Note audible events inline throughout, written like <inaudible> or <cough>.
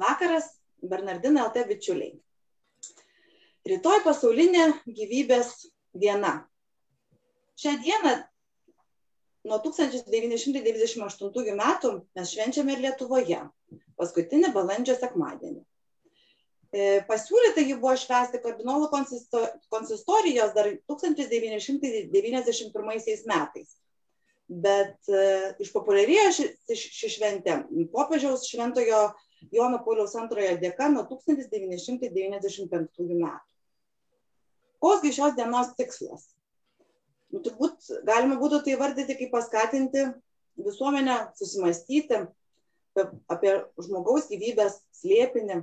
vakaras, Bernardina LT bičiuliai. Rytoj pasaulinė gyvybės diena. Šią dieną nuo 1998 metų mes švenčiame ir Lietuvoje, paskutinį balandžio sekmadienį. E, pasiūlyta ji buvo švęsti kardinolų konsistorijos dar 1991 metais. Bet e, išpopuliarėjo ši, ši šventė popiežiaus šventojo Jono Pauliaus antrojo dėka nuo 1995 metų. Koksgi šios dienos tikslas? Nu, turbūt galima būtų tai vardyti kaip paskatinti visuomenę susimastyti apie žmogaus gyvybės slėpinį,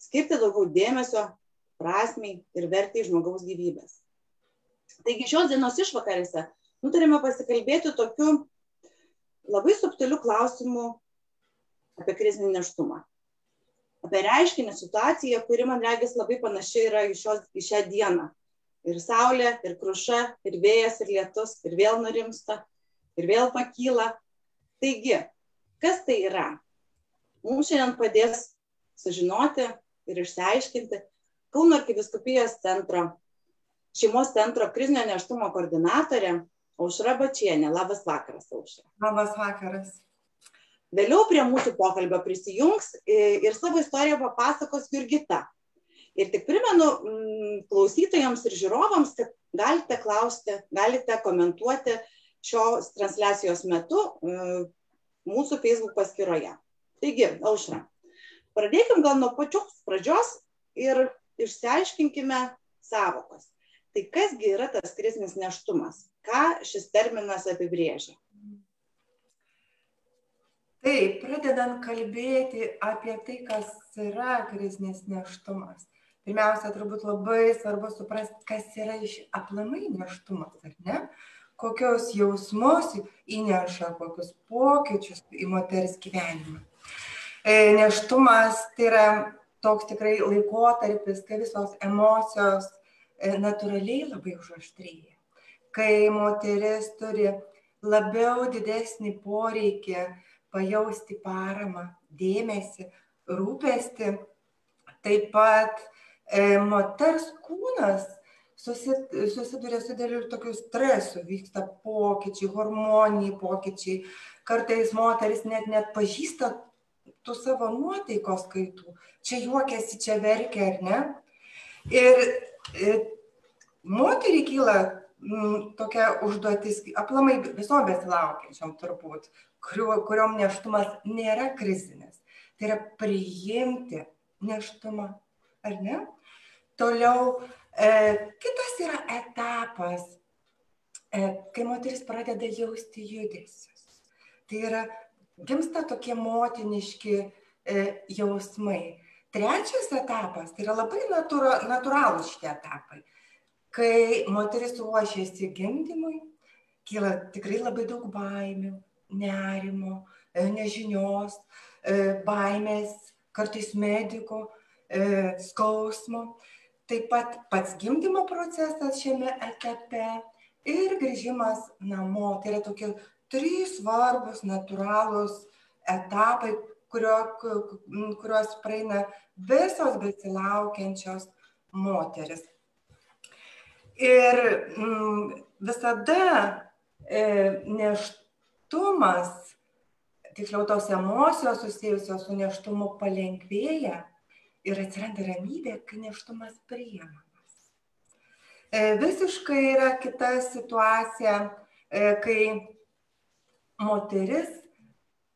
skirti daugiau dėmesio prasmiai ir vertai žmogaus gyvybės. Taigi šios dienos išvakarėse nutarėme pasikalbėti tokiu labai subtiliu klausimu apie krizinį neštumą. Apie reiškinį situaciją, kuri man regis labai panašiai yra į, šios, į šią dieną. Ir saulė, ir kruša, ir vėjas, ir lietus, ir vėl nurimsta, ir vėl pakyla. Taigi, kas tai yra? Mums šiandien padės sužinoti ir išsiaiškinti Kauno arkiviskupijos centro, šeimos centro krizinio neštumo koordinatorė Aušra Bačienė. Labas vakaras, Aušra. Labas vakaras. Vėliau prie mūsų pokalbio prisijungs ir savo istoriją papasakos Jurgita. Ir tik primenu klausytojams ir žiūrovams, kad galite klausti, galite komentuoti šios transliacijos metu mūsų Facebook paskyroje. Taigi, Aušra, Pradėkim gal nuo pačios pradžios ir išsiaiškinkime savokas. Tai kasgi yra tas krizinis neštumas? Ką šis terminas apibrėžia? Taip, pradedant kalbėti apie tai, kas yra krizinis neštumas. Pirmiausia, turbūt labai svarbu suprasti, kas yra iš aplamai neštumas, ar ne? Kokios jausmus įneša, kokius pokyčius į moters gyvenimą. E, neštumas tai yra toks tikrai laikotarpis, kai visos emocijos e, natūraliai labai užaštrėja. Kai moteris turi labiau didesnį poreikį pajausti paramą, dėmesį, rūpestį, taip pat e, moters kūnas susiduria su dėliu tokiu stresu, vyksta pokyčiai, hormoniniai pokyčiai, kartais moteris net net pažįsta tų savo nuotaikos kaitų. Čia juokiasi, čia verkia, ar ne? Ir, ir moteriai kyla tokia užduotis, aplamai visom besilaukiančiom turbūt, kuriuo, kuriuom neštumas nėra krizinis. Tai yra priimti neštumą, ar ne? Toliau e, kitas yra etapas, e, kai moteris pradeda jausti judesius. Tai yra gimsta tokie motiniški e, jausmai. Trečias etapas, tai yra labai natūra, natūralūs šitie etapai. Kai moteris ruošiasi gimdymui, kyla tikrai labai daug baimių, nerimo, e, nežinios, e, baimės, kartais mediko, e, skausmo. Taip pat pats gimdymo procesas šiame etape ir grįžimas namo. Tai yra tokie trys svarbūs natūralūs etapai, kurio, kuriuos praeina visos besilaukiančios moteris. Ir mm, visada e, neštumas, tiksliau tos emocijos susijusios su neštumu palengvėja ir atsiranda ramybė, kai neštumas priimamas. E, visiškai yra kita situacija, e, kai moteris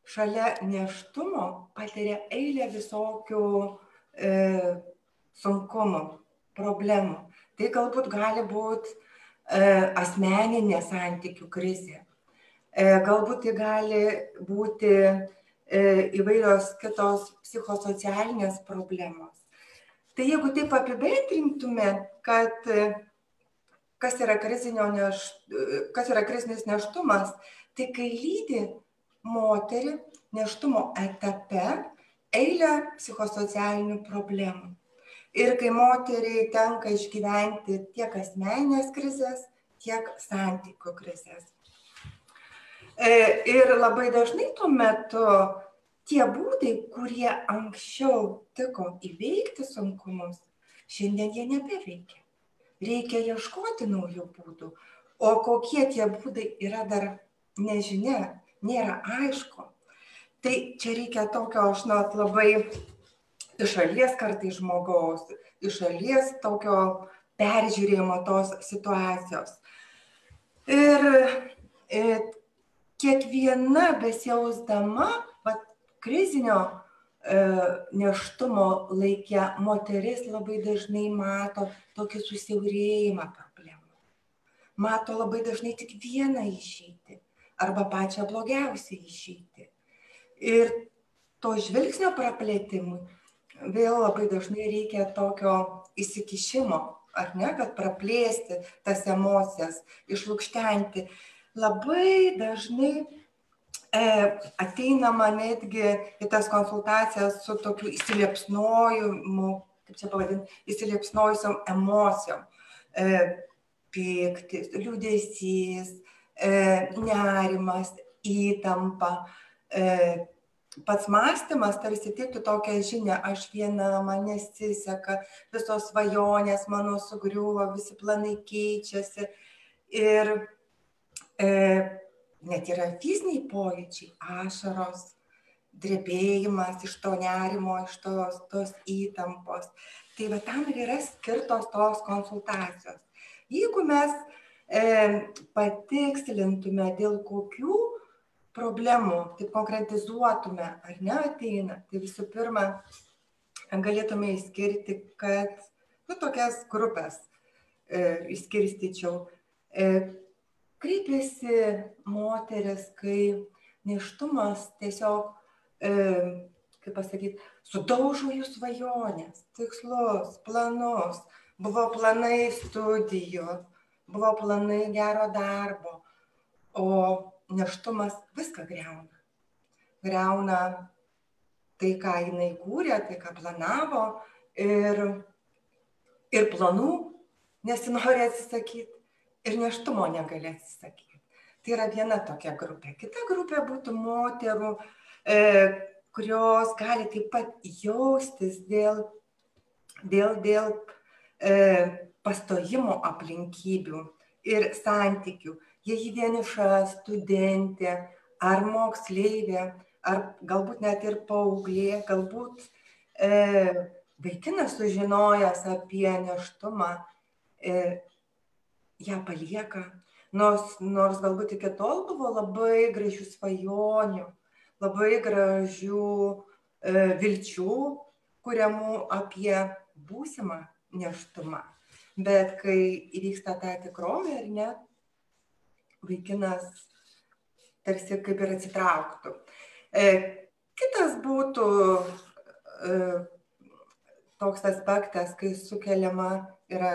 šalia neštumo patiria eilę visokių e, sunkumų, problemų. Tai galbūt gali būti e, asmeninė santykių krizė. E, galbūt tai gali būti e, įvairios kitos psichosocialinės problemos. Tai jeigu taip apibendrintume, kad kas yra, neš, kas yra krizinis neštumas, tai kai lydi moterį neštumo etape eilę psichosocialinių problemų. Ir kai moteriai tenka išgyventi tiek asmeninės krizės, tiek santykių krizės. E, ir labai dažnai tuo metu tie būdai, kurie anksčiau tiko įveikti sunkumus, šiandien jie nebeveikia. Reikia ieškoti naujų būdų. O kokie tie būdai yra dar nežinia, nėra aišku. Tai čia reikia tokio, aš net labai iš šalies kartai žmogaus, iš šalies tokio peržiūrėjimo tos situacijos. Ir, ir e, kiekviena besijausdama krizinio e, neštumo laike moteris labai dažnai mato tokį susiaurėjimą problemų. Mato labai dažnai tik vieną išeitį arba pačią blogiausią išeitį. Ir to žvilgsnio praplėtimui vėl labai dažnai reikia tokio įsikišimo, ar ne, kad praplėsti tas emocijas, išlūkštenti. Labai dažnai E, ateinama netgi į tas konsultacijas su tokiu įsiliepsnojimu, kaip čia pavadinti, įsiliepsnojusiam emocijom. E, Piktis, liūdėsys, e, nerimas, įtampa. Pats mąstymas tarsi teiktų tokią žinią, aš viena, man nesiseka, visos svajonės mano sugriuvo, visi planai keičiasi. Ir e, net yra fiziniai pojūčiai, ašaros, drebėjimas iš to nerimo, iš tos, tos įtampos. Tai va tam ir yra skirtos tos konsultacijos. Jeigu mes e, patikslintume, dėl kokių problemų, taip konkretizuotume, ar ne ateina, tai visų pirma, galėtume įskirti, kad nu, tokias grupės e, išskirstyčiau. E, kreipiasi moteris, kai neštumas tiesiog, e, kaip pasakyti, sudaužo jų svajonės, tikslus, planus. Buvo planai studijų, buvo planai gero darbo, o neštumas viską greuna. Greuna tai, ką jinai kūrė, tai, ką planavo ir, ir planų nesinori atsisakyti ir neštumo negali atsisakyti. Tai yra viena tokia grupė. Kita grupė būtų moterų, e, kurios gali taip pat jaustis dėl, dėl, dėl e, pastojimo aplinkybių ir santykių. Jei vieniša studentė ar moksleivė, ar galbūt net ir paauglė, galbūt e, vaikinas sužinojęs apie neštumą, e, ją palieka, nors, nors galbūt iki tol buvo labai gražių svajonių, labai gražių e, vilčių, kuriamų apie būsimą neštumą. Bet kai įvyksta ta tikrovė, ar ne, vaikinas tarsi kaip ir atsitrauktų. E, kitas būtų e, toks aspektas, kai sukeliama yra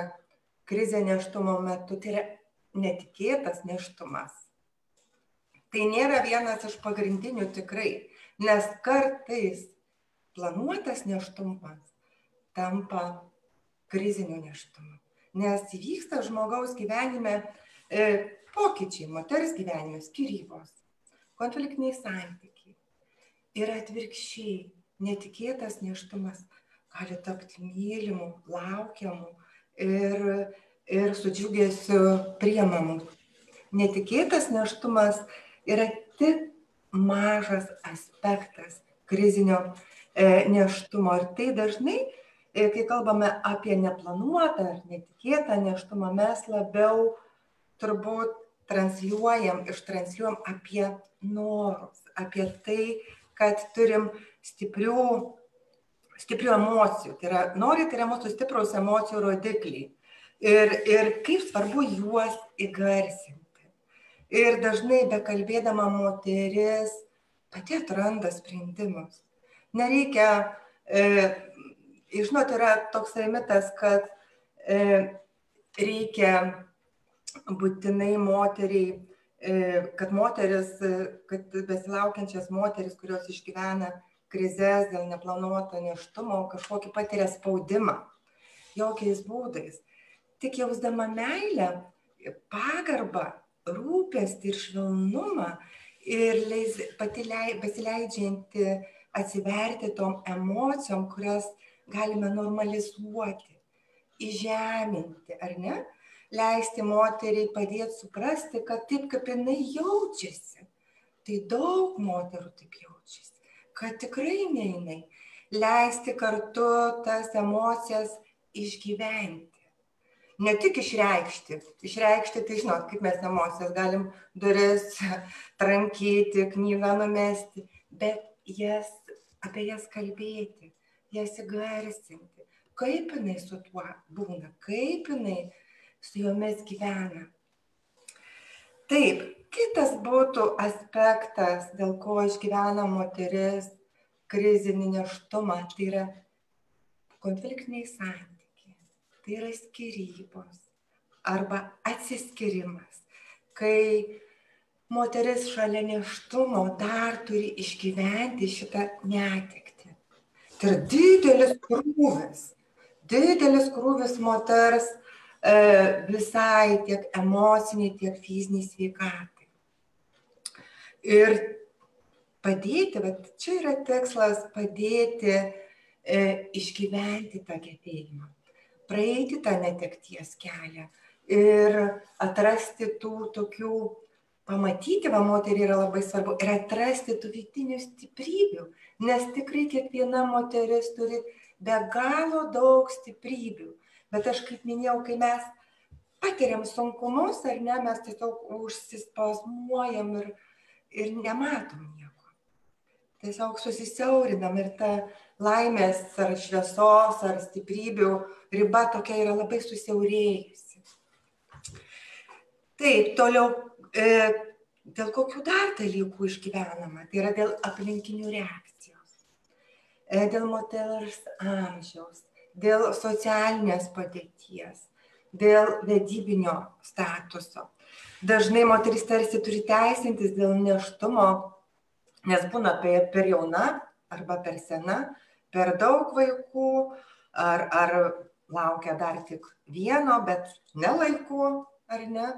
krizė neštumo metu, tai yra netikėtas neštumas. Tai nėra vienas iš pagrindinių tikrai, nes kartais planuotas neštumas tampa kriziniu neštumu. Nes įvyksta žmogaus gyvenime e, pokyčiai, moters gyvenime, skirybos, konfliktiniai santykiai. Ir atvirkščiai, netikėtas neštumas gali tapti mylimu, laukiamu, ir, ir su džiugesiu priemamu. Netikėtas neštumas yra tik mažas aspektas krizinio e, neštumo. Ir tai dažnai, e, kai kalbame apie neplanuotą ar netikėtą neštumą, mes labiau turbūt transliuojam, ištransliuojam apie norus, apie tai, kad turim stiprių stiprių emocijų. Tai yra, nori, tai yra mūsų stipraus emocijų rodikliai. Ir, ir kaip svarbu juos įgarsinti. Ir dažnai bekalbėdama moteris pati atranda sprendimus. Nereikia, e, žinot, yra toks mitas, kad e, reikia būtinai moteriai, e, kad moteris, kad besilaukiančias moteris, kurios išgyvena krizes, dėl neplanuoto neštumo, kažkokį patiria spaudimą. Jokiais būdais. Tik jausdama meilę, pagarbą, rūpestį ir švelnumą ir leis, pati lei, besileidžianti atsiverti tom emocijom, kurias galime normalizuoti, įžeminti, ar ne? Leisti moteriai padėti suprasti, kad taip kaip jinai jaučiasi, tai daug moterų taip jaučiasi, kad tikrai ne jinai. Leisti kartu tas emocijas išgyventi. Ne tik išreikšti. Išreikšti, tai žinot, kaip mes emocijas galim duris trankyti, knygą numesti, bet jas, apie jas kalbėti, jas įgarsinti, kaip jinai su tuo būna, kaip jinai su jomis gyvena. Taip, kitas būtų aspektas, dėl ko išgyvena moteris krizinį neštumą, tai yra konfliktiniai santykiai, tai yra skirybos arba atsiskirimas, kai moteris šalia neštumo dar turi išgyventi šitą netekti. Tai yra didelis krūvis, didelis krūvis moters visai tiek emociniai, tiek fiziniai sveikatai. Ir padėti, bet čia yra tikslas padėti e, išgyventi tą gebėjimą, praeiti tą netekties kelią ir atrasti tų tokių pamatyti va moteriai yra labai svarbu ir atrasti tų vidinių stiprybių, nes tikrai kiekviena moteris turi be galo daug stiprybių. Bet aš kaip minėjau, kai mes patiriam sunkumus, ar ne, mes tiesiog užsispazmuojam ir, ir nematom nieko. Tiesiog susisiaurinam ir ta laimės ar šviesos ar stiprybių riba tokia yra labai susiaurėjusi. Taip, toliau E, dėl kokių dar dalykų išgyvenama. Tai yra dėl aplinkinių reakcijos, e, dėl moters amžiaus, dėl socialinės padėties, dėl vedybinio statuso. Dažnai moteris tarsi turi teisintis dėl neštumo, nes būna per jauna arba per sena, per daug vaikų, ar, ar laukia dar tik vieno, bet ne laiku, ar ne.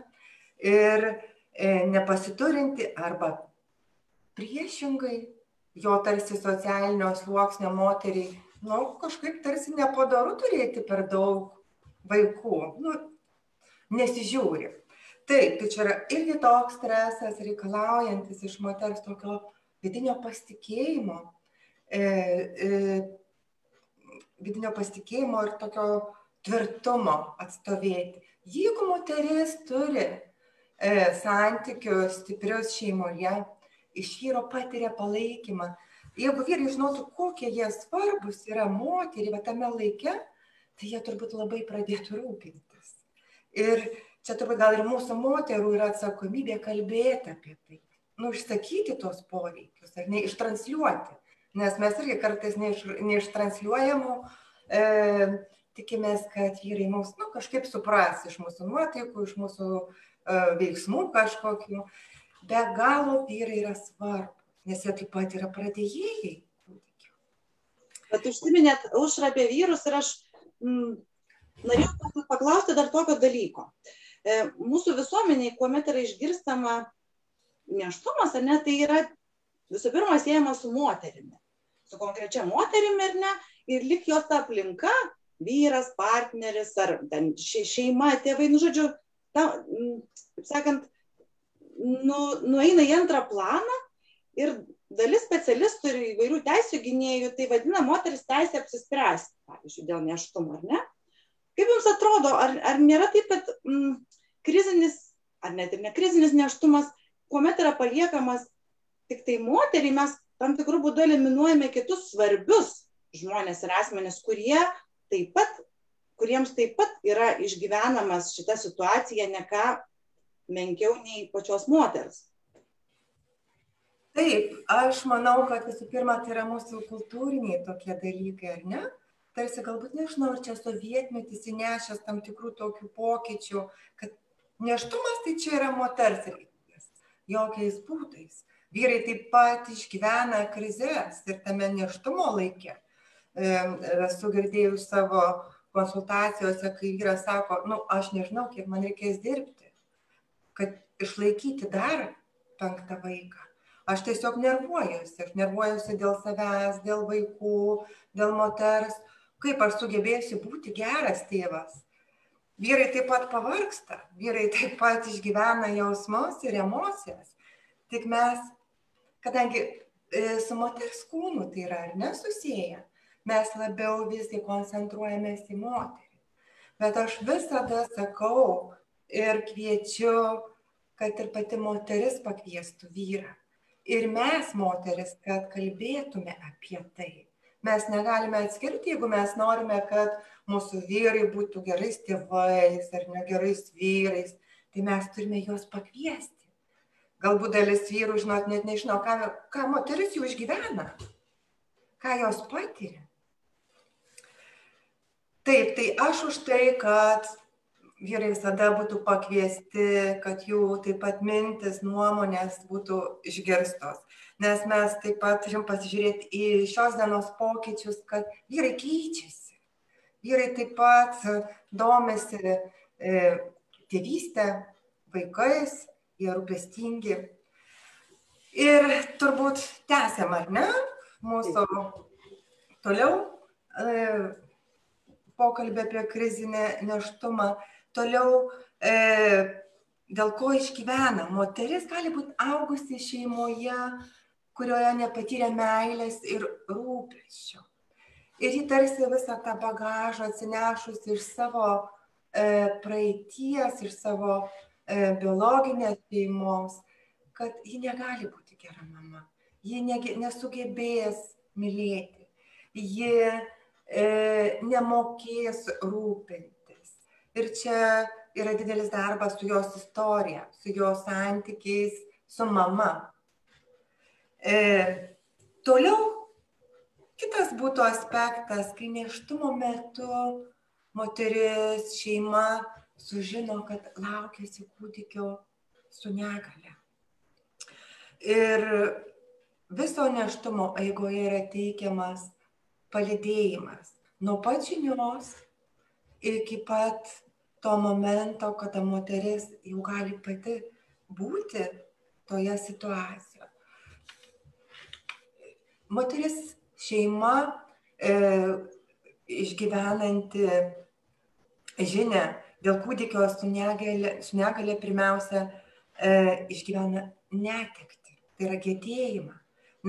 Ir E, nepasiturinti arba priešingai jo tarsi socialinio sluoksnio moteriai, nu, kažkaip tarsi nepadaru turėti per daug vaikų, nu, nesižiūri. Taip, tai čia yra irgi toks stresas reikalaujantis iš moters tokio vidinio pasitikėjimo, e, e, vidinio pasitikėjimo ir tokio tvirtumo atstovėti. Jeigu moteris turi E, santykius stiprius šeimoje, iš vyro patiria palaikymą. Jeigu vyrai žinotų, kokie jie svarbus yra moteriai, bet tame laike, tai jie turbūt labai pradėtų rūpintis. Ir čia turbūt gal ir mūsų moterų yra atsakomybė kalbėti apie tai, nu, išsakyti tos poreikius, ar ne, ištransliuoti. Nes mes irgi kartais neiš, neištransliuojamų e, tikimės, kad vyrai mus nu, kažkaip supras iš mūsų nuotaikų, iš mūsų E, veiksmų kažkokių, be galo vyrai yra svarbu, nes jie taip pat yra pradėjėjai. Bet užsiminėt užra apie vyrus ir aš mm, norėjau paklausti dar tokio dalyko. E, mūsų visuomeniai, kuomet yra išgirstama neštumas, ar ne, tai yra visų pirma siejama su moterimi, su konkrečia moterimi, ar ne, ir lik jos ta aplinka, vyras, partneris, ar ten šeima, tėvai, nu žodžiu, ta, kaip sakant, nu, nueina į antrą planą ir dalis specialistų ir įvairių teisų gynėjų tai vadina moteris teisė apsispręsti, pavyzdžiui, dėl neštumo, ar ne? Kaip Jums atrodo, ar, ar nėra taip, kad mm, krizinis, ar net ir nekrizinis neštumas, kuomet yra paliekamas tik tai moteriai, mes tam tikrų būdų eliminuojame kitus svarbius žmonės ir asmenys, kurie taip pat kuriems taip pat yra išgyvenamas šita situacija ne ką menkiau nei pačios moters. Taip, aš manau, kad visų pirma, tai yra mūsų kultūriniai tokie dalykai, ar ne? Tarsi galbūt nežinau, ar čia sovietmetis įnešęs tam tikrų tokių pokyčių, kad neštumas tai čia yra moters reikalas, jokiais būdais. Vyrai taip pat išgyvena krizės ir tame neštumo laikė. Esu girdėjus savo konsultacijose, kai vyras sako, nu, aš nežinau, kiek man reikės dirbti, kad išlaikyti dar penktą vaiką. Aš tiesiog nervuojuosi, aš nervuojuosi dėl savęs, dėl vaikų, dėl moters, kaip aš sugebėsiu būti geras tėvas. Vyrai taip pat pavarksta, vyrai taip pat išgyvena jausmus ir emocijas. Tik mes, kadangi e, su moters kūnu tai yra ar nesusiję, mes labiau visgi koncentruojamės į moterį. Bet aš visada sakau ir kviečiu, kad ir pati moteris pakviestų vyrą ir mes moteris, kad kalbėtume apie tai. Mes negalime atskirti, jeigu mes norime, kad mūsų vyrai būtų gerais tėvais ar negerais vyrais, tai mes turime juos pakviesti. Galbūt dalis vyrų, žinot, net nežino, ką, ką moteris jų išgyvena, ką jos patiria. Taip, tai aš už tai, kad vyrai visada būtų pakviesti, kad jų taip pat mintis, nuomonės būtų išgirstos. Nes mes taip pat turim pasižiūrėti į šios dienos pokyčius, kad vyrai keičiasi. Vyrai taip pat domisi e, tėvystę, vaikais, jie rūpestingi. Ir turbūt tęsiam, ar ne, mūsų toliau e, pokalbį apie krizinę neštumą. Toliau, e, dėl ko išgyvena. Moteris gali būti augusi šeimoje, kurioje nepatyrė meilės ir rūpeščio. Ir ji tarsi visą tą bagažą atsinešus iš savo e, praeities, iš savo e, biologinės šeimos, kad ji negali būti gera mama. Ji nege, nesugebės mylėti. Ji e, nemokės rūpinti ir čia yra didelis darbas su jos istorija, su jos santykiais, su mama. E, toliau kitas būtų aspektas, kai neštumo metu moteris, šeima sužino, kad laukiasi kūdikio su negale. Ir viso neštumo eigoje yra teikiamas palidėjimas nuo pat žinios iki pat to momento, kada moteris jau gali pati būti toje situacijoje. Moteris šeima e, išgyvenanti žinę dėl kūdikio su negalė, su negalė pirmiausia e, išgyvena netekti, tai yra gėdėjimą.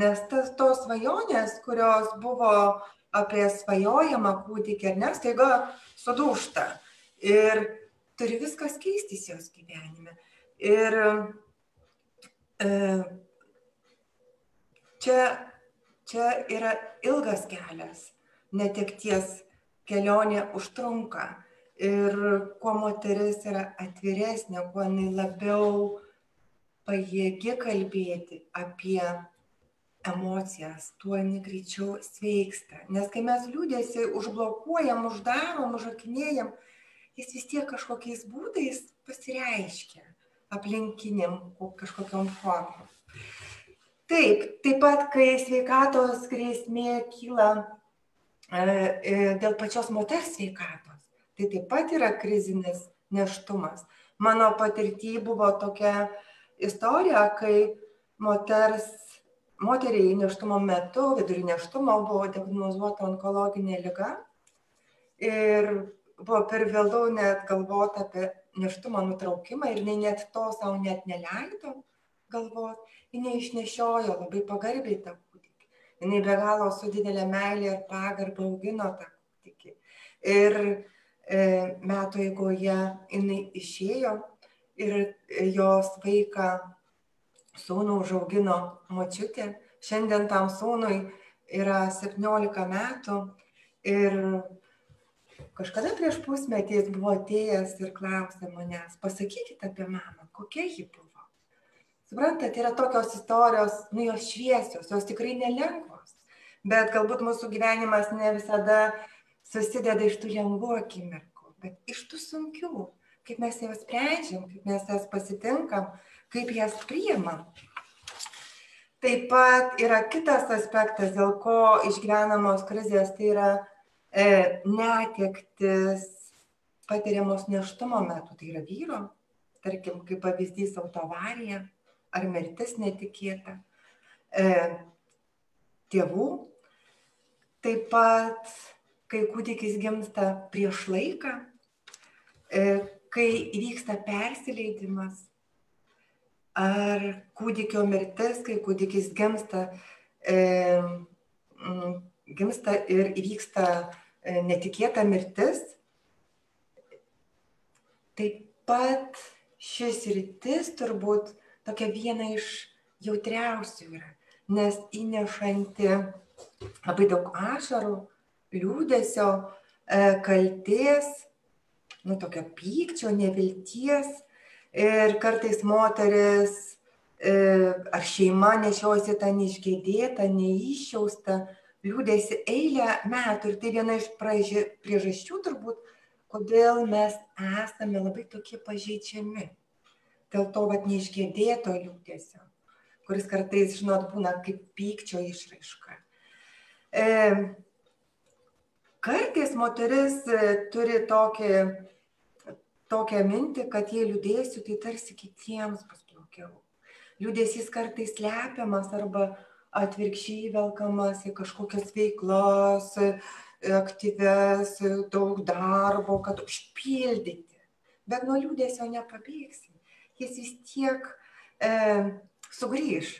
Nes tas tos svajonės, kurios buvo apie svajojamą kūdikį, ar ne, staiga sudūšta. Ir turi viskas keistis jos gyvenime. Ir e, čia, čia yra ilgas kelias, netekties kelionė užtrunka. Ir kuo moteris yra atviresnė, kuo jinai labiau pajėgi kalbėti apie emocijas, tuo jinai greičiau sveiksta. Nes kai mes liūdėsi užblokuojam, uždarom, užakinėjam, jis vis tiek kažkokiais būdais pasireiškia aplinkiniam kažkokiam formom. Taip, taip pat, kai sveikatos grėsmė kyla e, e, dėl pačios moters sveikatos, tai taip pat yra krizinis neštumas. Mano patirty buvo tokia istorija, kai moters moteriai nėštumo metu, vidury nėštumo buvo diagnozuota onkologinė lyga ir buvo per vėliau net galvoti apie nėštumo nutraukimą ir jinai net to savo net neleido galvoti, jinai išnešiojo labai pagarbiai tą kūdikį. Jinai be galo su didelė meilė ir pagarba augino tą kūdikį. Ir e, metų eigoje jinai išėjo ir jos vaiką sūnų užaugino močiutė. Šiandien tam sūnui yra 17 metų ir kažkada prieš pusmetį jis buvo atėjęs ir klausė manęs, pasakykite apie mamą, kokia ji buvo. Suprantate, yra tokios istorijos, nu jos šviesios, jos tikrai nelengvos, bet galbūt mūsų gyvenimas ne visada susideda iš tų lengvų akimirkų, bet iš tų sunkių, kaip mes jas sprendžiam, kaip mes jas pasitinkam, kaip jas priimam. Taip pat yra kitas aspektas, dėl ko išgyvenamos krizės, tai yra e, netektis patiriamos neštumo metu, tai yra vyro, tarkim, kaip pavyzdys autoavarija ar mirtis netikėta, e, tėvų. Taip pat, kai kūdikis gimsta prieš laiką, e, kai įvyksta persileidimas, ar kūdikio mirtis, kai kūdikis gimsta, e, gimsta ir įvyksta e, netikėta mirtis, taip pat šis rytis turbūt tokia viena iš jautriausių yra, nes įnešanti labai daug ašarų, liūdėsio, e, kalties, nu, tokio pykčio, nevilties. Ir kartais moteris e, ar šeima nešiojasi tą neišgėdėtą, neišjaustą liūdėsi eilę metų. Ir tai viena iš priežasčių turbūt, kodėl mes esame labai tokie pažeidžiami. Dėl to vat neišgėdėto liūdėsio, kuris kartais, žinot, būna kaip pykčio išraiška. E, kartais moteris e, turi tokį, tokią mintį, kad jei liūdėsiu, tai tarsi kitiems bus blogiau. Liūdėsys kartais slepiamas arba atvirkščiai velkamas į kažkokias veiklas, aktyves, daug darbo, kad užpildyti. Bet nuo liūdėsio nepabėgsim. Jis vis tiek e, sugrįž,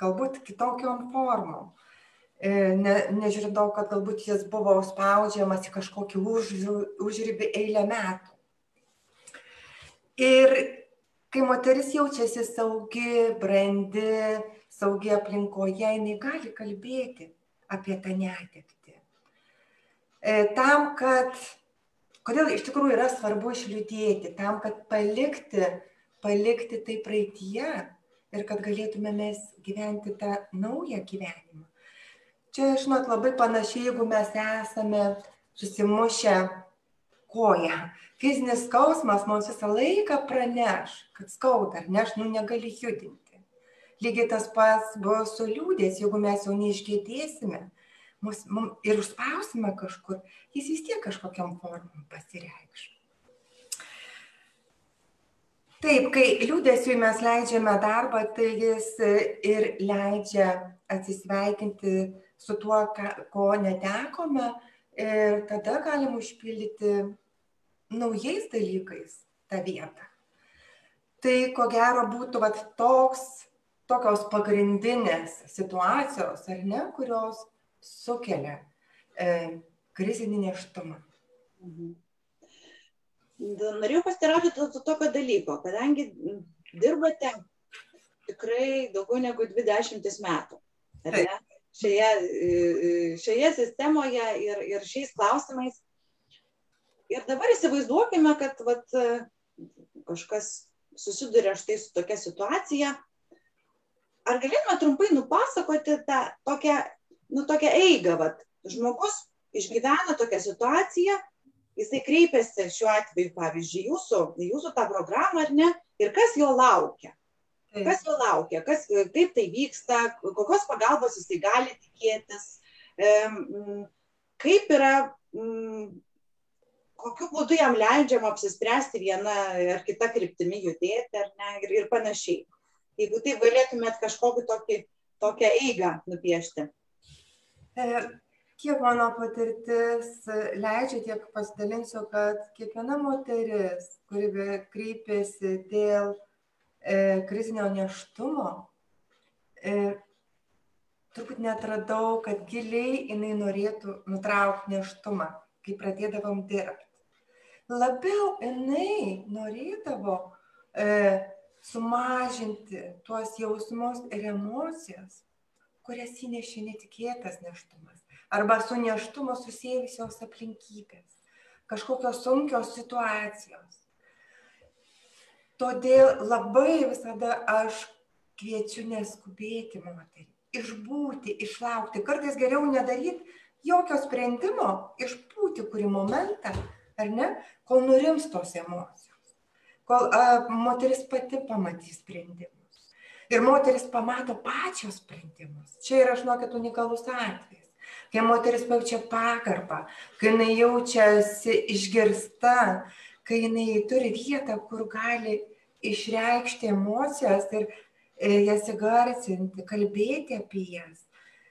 galbūt kitokiom formom. E, ne, nežiūrėjau, kad galbūt jis buvo spaudžiamas į kažkokį už, užribį eilę metų. Ir kai moteris jaučiasi saugi, brandi, saugi aplinkoje, jinai gali kalbėti apie tą netekti E, tam, kad, kodėl iš tikrųjų yra svarbu išliūdėti, tam, kad palikti, palikti tai praeitie ir kad galėtume mes gyventi tą naują gyvenimą. Čia, žinot, labai panašiai, jeigu mes esame susimušę koją. Fizinis skausmas mums visą laiką praneš, kad skauda, ar ne, aš nu negali judinti. Lygiai tas pats bus su liūdės, jeigu mes jau neišgėdėsime, mus, mum, ir užspausime kažkur, jis vis tiek kažkokiam formom pasireikš. Taip, kai liūdėsiui mes leidžiame darbą, tai jis ir leidžia atsisveikinti su tuo, ko netekome ir tada galim užpildyti naujais dalykais tą vietą. Tai ko gero būtų vat, toks, tokios pagrindinės situacijos, ar ne, kurios sukelia e, krizinį neštumą. Mhm. Norėjau pastirauti tokio dalyko, kadangi dirbate tikrai daugiau negu 20 metų. Šioje, e, e, šioje sistemoje ir, ir šiais klausimais. Ir dabar įsivaizduokime, kad vat, kažkas susiduria štai su tokia situacija. Ar galėtume trumpai nupasakoti tą tokią nu tokią eigą vat žmogus išgyvena tokią situaciją jisai kreipiasi šiuo atveju pavyzdžiui jūsų jūsų tą programą ar ne ir kas jo laukia kas jo laukia kas kaip tai vyksta kokios pagalbos jisai gali tikėtis kaip yra kokiu būdu jam leidžiama apsispręsti viena ar kita kryptimi judėti ar ne ir, ir panašiai. Jeigu taip galėtumėt kažkokį tokį, tokią eigą nupiešti. Kiek mano patirtis leidžia, tiek pasidalinsiu, kad kiekviena moteris, kuri kreipiasi dėl e, krizinio neštumo, e, turbūt netradau, kad giliai jinai norėtų nutraukti neštumą, kai pradėdavom dirbti. Labiau jinai norėdavo e, sumažinti tuos jausmus ir emocijas, kurias įnešė netikėtas neštumas arba su neštumu susijusios aplinkybės, kažkokios sunkios situacijos. Todėl labai visada aš kviečiu neskubėti moterį, išbūti, išlaukti, kartais geriau nedaryti jokio sprendimo, išbūti kurį momentą, ar ne, kol nurims tos emocijos, kol a, moteris pati pamatys sprendimą ir moteris pamato pačios sprendimus. Čia yra, žinokit, unikalus atvejis. Kai moteris jaučia pagarbą, kai jinai jaučiasi išgirsta, kai jinai turi vietą, kur gali išreikšti emocijas ir e, jas įgarsinti, kalbėti apie jas,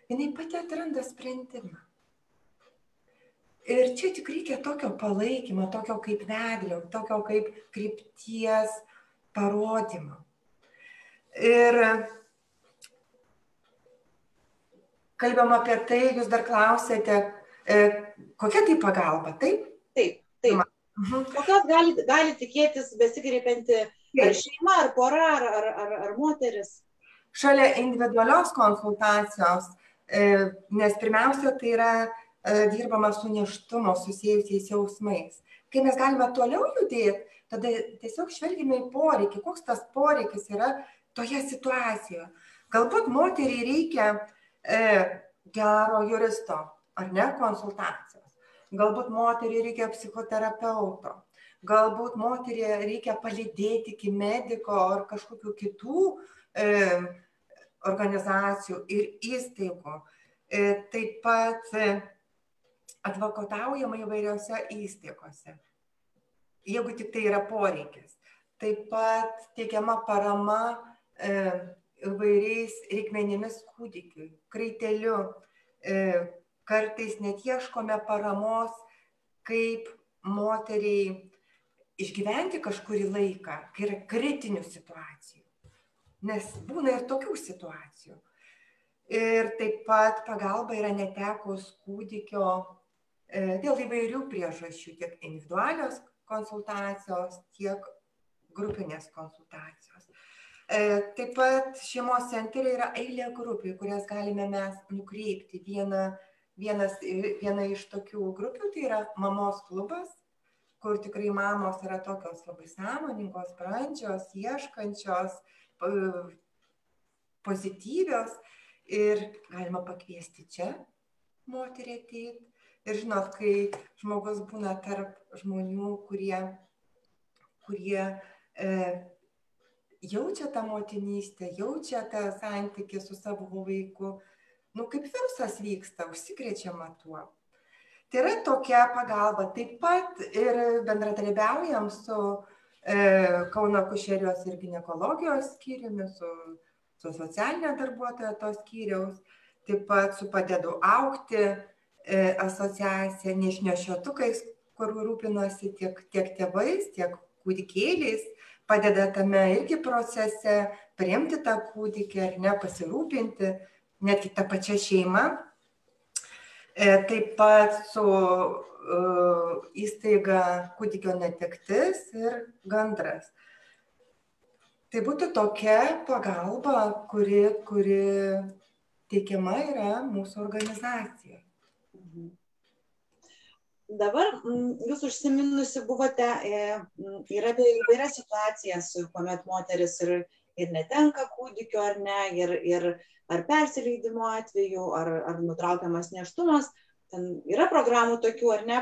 jinai pati atranda sprendimą. Ir čia tik reikia tokio palaikymo, tokio kaip vedlio, tokio kaip krypties parodymo. Ir kalbam apie tai, jūs dar klausėte, e, kokia tai pagalba, taip? Taip, taip. Mhm. Kokios gali, gali tikėtis besikreipianti ar šeima, ar pora, ar, ar, ar, ar moteris? Šalia individualios konsultacijos, e, nes pirmiausia, tai yra e, dirbama su neštumo susijusiais jausmais. Kai mes galime toliau judėti, tada tiesiog žvelgime į poreikį, koks tas poreikis yra toje situacijoje. Galbūt moteriai reikia e, gero juristo ar ne konsultacijos. Galbūt moteriai reikia psichoterapeuto. Galbūt moteriai reikia palydėti iki mediko ar kažkokių kitų e, organizacijų ir įstaigų. E, taip pat e, advokataujama įvairiose įstaigose jeigu tik tai yra poreikis. Taip pat teikiama parama e, įvairiais reikmenimis kūdikiui, kraiteliu. E, kartais net ieškome paramos, kaip moteriai išgyventi kažkurį laiką, kai yra kritinių situacijų. Nes būna ir tokių situacijų. Ir taip pat pagalba yra netekus kūdikio e, dėl įvairių priežasčių, tiek individualios konsultacijos, tiek grupinės konsultacijos. E, taip pat šeimos centre yra eilė grupių, kurias galime mes nukreipti. Viena, vienas, viena iš tokių grupių tai yra mamos klubas, kur tikrai mamos yra tokios labai sąmoningos, brandžios, ieškančios, pozityvios. Ir galima pakviesti čia moterį ateiti Ir žinot, kai žmogus būna tarp žmonių, kurie, kurie e, jaučia tą motinystę, jaučia tą santykį su savo vaiku, nu kaip virusas vyksta, užsikrečiama tuo. Tai yra tokia pagalba. Taip pat ir bendradarbiaujam su e, Kauno kušerijos ir gynekologijos skyriumi, su, su socialinė darbuotoja tos skyriaus, taip pat su padedu aukti E, asociacija nešnešiotukais, kur rūpinosi tiek, tiek tėvais, tiek kūdikėliais, padeda tame irgi procese priimti tą kūdikį ar ne, pasirūpinti, netgi tą pačią šeimą. E, taip pat su uh, įstaiga kūdikio netektis ir gandras. Tai būtų tokia pagalba, kuri, kuri teikiama yra mūsų organizacija. Dabar mm, jūs užsiminusi buvote e, ir apie įvairias situacijas, kuomet moteris ir, ir netenka kūdikio ar ne, ir, ir ar persileidimo atveju, ar, ar nutraukiamas neštumas. Ten yra programų tokių ar ne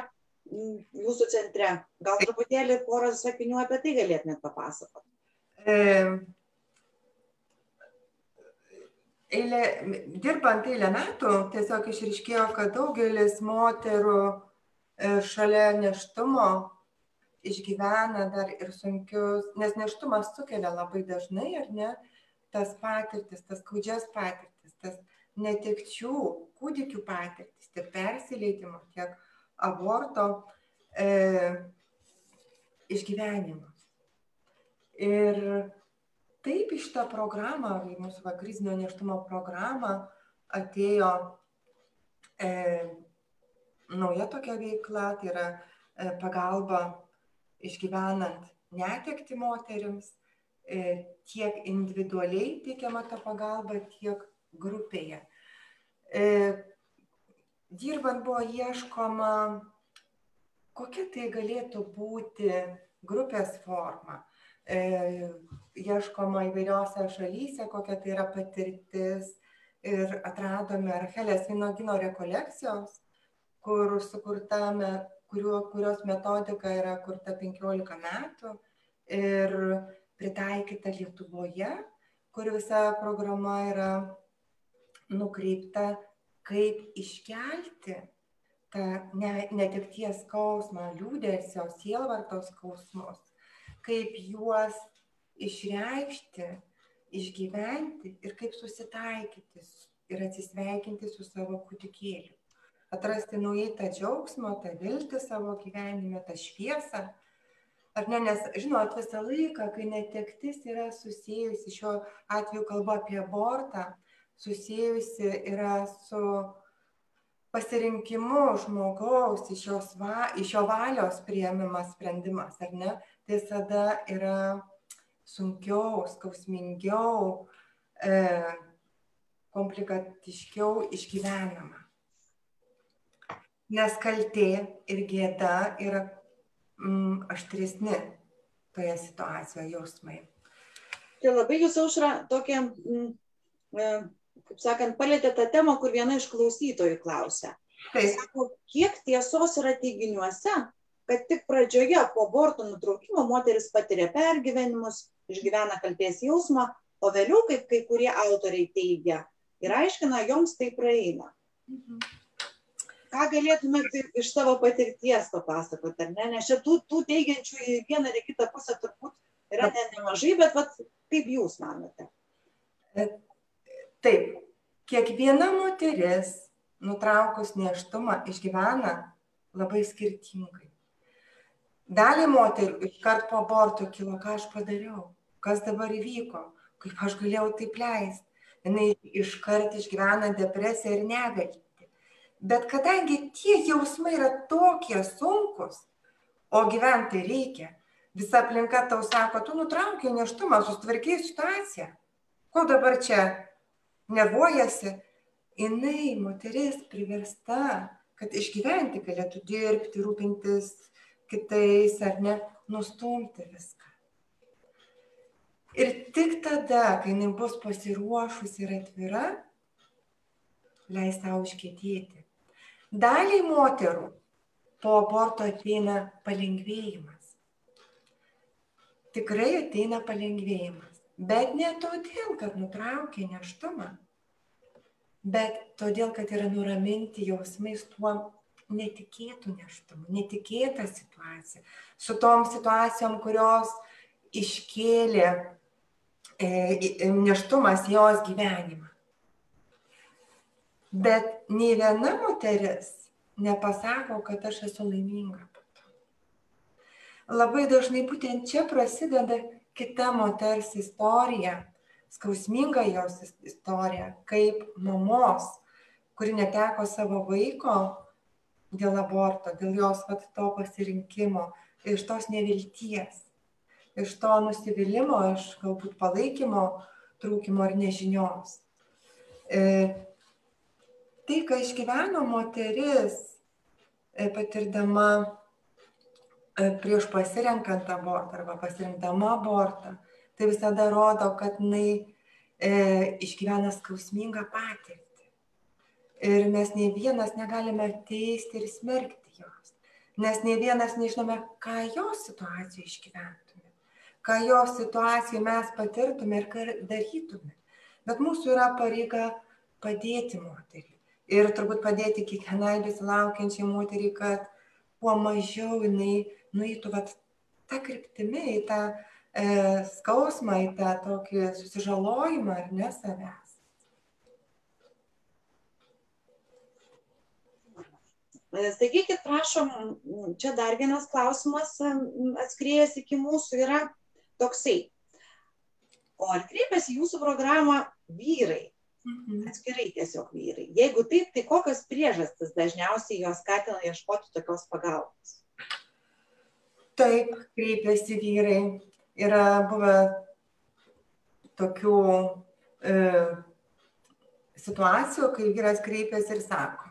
jūsų centre. Gal truputėlį porą sakinių apie tai galėtumėt papasakoti. Eilė, dirbant eilę metų, tiesiog išriškėjo, kad daugelis moterų E, šalia neštumo išgyvena dar ir sunkius, nes neštumas sukelia labai dažnai, ar ne, tas patirtis, tas skaudžias patirtis, tas netekčių, kūdikių patirtis, tiek persileidimo, tiek aborto e, išgyvenimas. Ir taip iš tą programą, į mūsų va, krizinio neštumo programą atėjo e, nauja tokia veikla, tai yra e, pagalba išgyvenant netekti moteriams, e, tiek individualiai teikiama ta pagalba, tiek grupėje. E, dirbant buvo ieškoma, kokia tai galėtų būti grupės forma. Ieškoma įvairiose šalyse, kokia tai yra patirtis ir atradome Rachelės Vinogino rekolekcijos kur sukurta, kuriuo, kurios metodika yra kurta 15 metų ir pritaikyta Lietuvoje, kur visa programa yra nukreipta, kaip iškelti tą netekties skausmą, liūdėsio, sielvartos skausmus, kaip juos išreikšti išgyventi ir kaip susitaikyti ir atsisveikinti su savo kūdikėliu. Atrasti naujai tą džiaugsmą, tą viltį savo gyvenime, tą šviesą. Ar ne, nes, žinot, visą laiką, kai netektis yra susijusi, šiuo atveju kalba apie abortą, susijusi yra su pasirinkimu žmogaus, iš, va, iš jo valios prieimimas sprendimas, ar ne, tai visada yra sunkiau, skausmingiau, e, komplikatiškiau išgyvenama. Nes kaltė ir gėda yra mm, aštresni toje situacijoje jausmai. Tai labai jūs aušra tokia, mm, e, kaip sakant, palėtė tą temą, kur viena iš klausytojų klausia. Taip. Sako, kiek tiesos yra teiginiuose, kad tik pradžioje po aborto nutraukimo moteris patiria pergyvenimus, išgyvena kalties jausmą, o vėliau, kaip kai kurie autoriai teigia, ir aiškina, joms tai praeina. Mhm. Ką galėtumėte iš savo patirties papasakoti, ar ne? Nes čia tų, tų teigiančių į vieną ar kitą pusę turbūt yra ne, nemažai, bet vat, kaip jūs manote? E, taip, kiekviena moteris nutraukus neštumą išgyvena labai skirtingai. Dalį moterų iškart po aborto kilo, ką aš padariau, kas dabar įvyko, kaip aš galėjau taip leisti. Jis iškart išgyvena depresiją ir negaltį. Bet kadangi tie jausmai yra tokie sunkus, o gyventi reikia, visa aplinka tau sako, tu nutraukiai neštumą, sustvarkiai situaciją. Ko dabar čia nervuojasi? Jinai, moteris, priversta, kad išgyventi galėtų dirbti, rūpintis kitais ar ne, nustumti viską. Ir tik tada, kai jinai bus pasiruošusi ir atvira, leis tau iškėtėti. Daliai moterų po aborto ateina palengvėjimas. Tikrai ateina palengvėjimas. Bet ne todėl, kad nutraukė neštumą, bet todėl, kad yra nuraminti jausmais tuo netikėtų neštumų, netikėtą situaciją, su tom situacijom, kurios iškėlė E, neštumas jos gyvenimą. Bet nei viena moteris nepasako, kad aš esu laiminga. Labai dažnai būtent čia prasideda kita moters istorija, skausminga jos istorija, kaip mamos, kuri neteko savo vaiko dėl aborto, dėl jos vat, to pasirinkimo, iš tos nevilties iš to nusivylimo, iš galbūt palaikymo trūkimo ar nežinios. E, tai, ką išgyveno moteris, e, patirdama e, prieš pasirenkant abortą arba pasirinkdama abortą, tai visada rodo, kad jinai e, išgyvena skausmingą patirtį. Ir mes nei vienas negalime teisti ir smerkti jos, nes nei vienas nežinome, ką jos situacijoje išgyvena ką jos situacijai mes patirtume ir ką darytume. Bet mūsų yra pareiga padėti moteriai. Ir turbūt padėti kiekvienai besilaukiančiai moteriai, kad kuo mažiau jinai nueitų vat, tą kryptimį, į tą e, skausmą, į tą tokį susižalojimą ar ne savęs. Sakykit, prašom, čia dar vienas klausimas atskrėjęs iki mūsų yra, toksai. O ar kreipiasi jūsų programą vyrai? Mhm. Atskirai tiesiog vyrai. Jeigu taip, tai kokios priežastis dažniausiai juos skatina ieškoti tokios pagalbos? Taip, kreipiasi vyrai. Yra buvę tokių e, situacijų, kai vyras kreipiasi ir sako,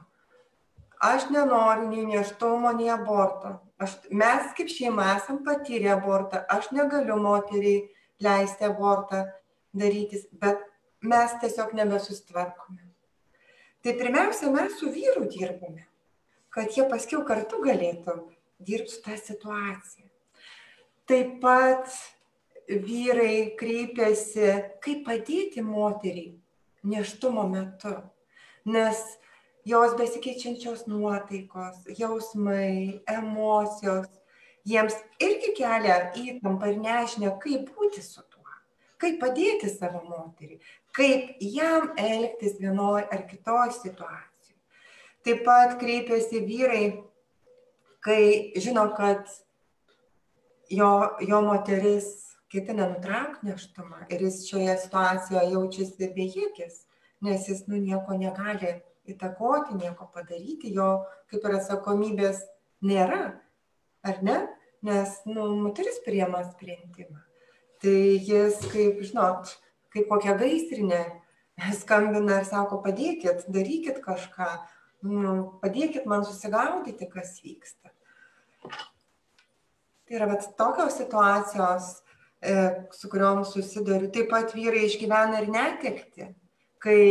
aš nenoriu nei neštumo, nei aborto aš mes kaip šeima esam patyrę abortą aš negaliu moteriai leisti abortą darytis bet mes tiesiog nebesusitvarkome. Tai pirmiausia mes su vyru dirbame kad jie paskiau kartu galėtų dirbti su tą situaciją taip pat vyrai kreipiasi kaip padėti moteriai nėštumo metu nes jos besikeičiančios nuotaikos, jausmai, emocijos, jiems irgi kelia įtampą ir nežinia, kaip būti su tuo, kaip padėti savo moteriai, kaip jam elgtis vienoje ar kitoje situacijoje. Taip pat kreipiasi vyrai, kai žino, kad jo, jo moteris ketina nutraukti neštumą ir jis šioje situacijoje jaučiasi bejėgis, nes jis nu nieko negali įtakoti, nieko padaryti, jo kaip ir atsakomybės nėra, ar ne? Nes nu, moteris priema sprendimą tai jis kaip žinot kaip kokia gaisrinė <laughs> skambina ir sako padėkit darykit kažką nu, padėkit man susigaudyti kas vyksta. Tai yra vat tokios situacijos e, su kuriuom susiduriu taip pat vyrai išgyvena ir netekti kai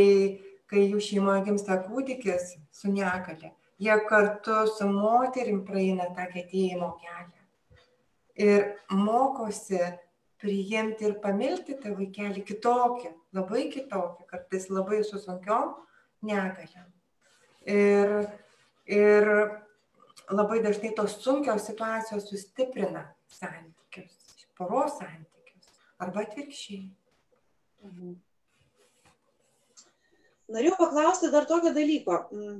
kai jų šeimoje gimsta kūdikis su negalia jie kartu su moterim praeina tą gedėjimo kelią. Ir mokosi priimti ir pamilti tą vaikelį kitokį, labai kitokį, kartais labai su sunkiom negaliam. Ir, ir labai dažnai tos sunkios situacijos sustiprina santykius, poros santykius, arba atvirkščiai. Mhm. Norėjau paklausti dar tokio dalyko. Mm.